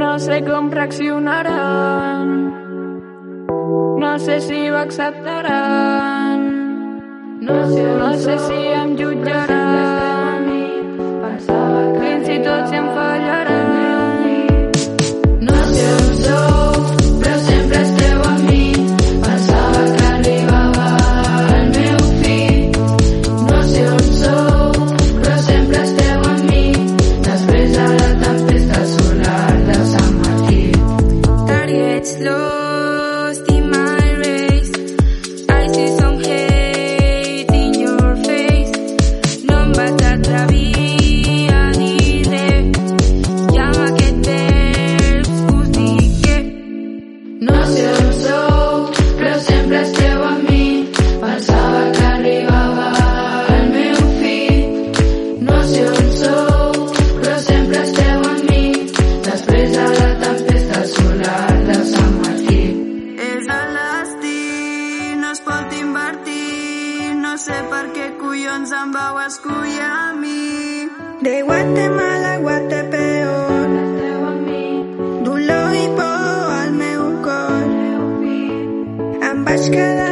No sé com reaccionaran, no sé si ho acceptaran, no sé, no sé si sé per què collons em vau escollir a mi. De Guatemala Guatepeor, dolor i por al meu cor. Em vaig quedar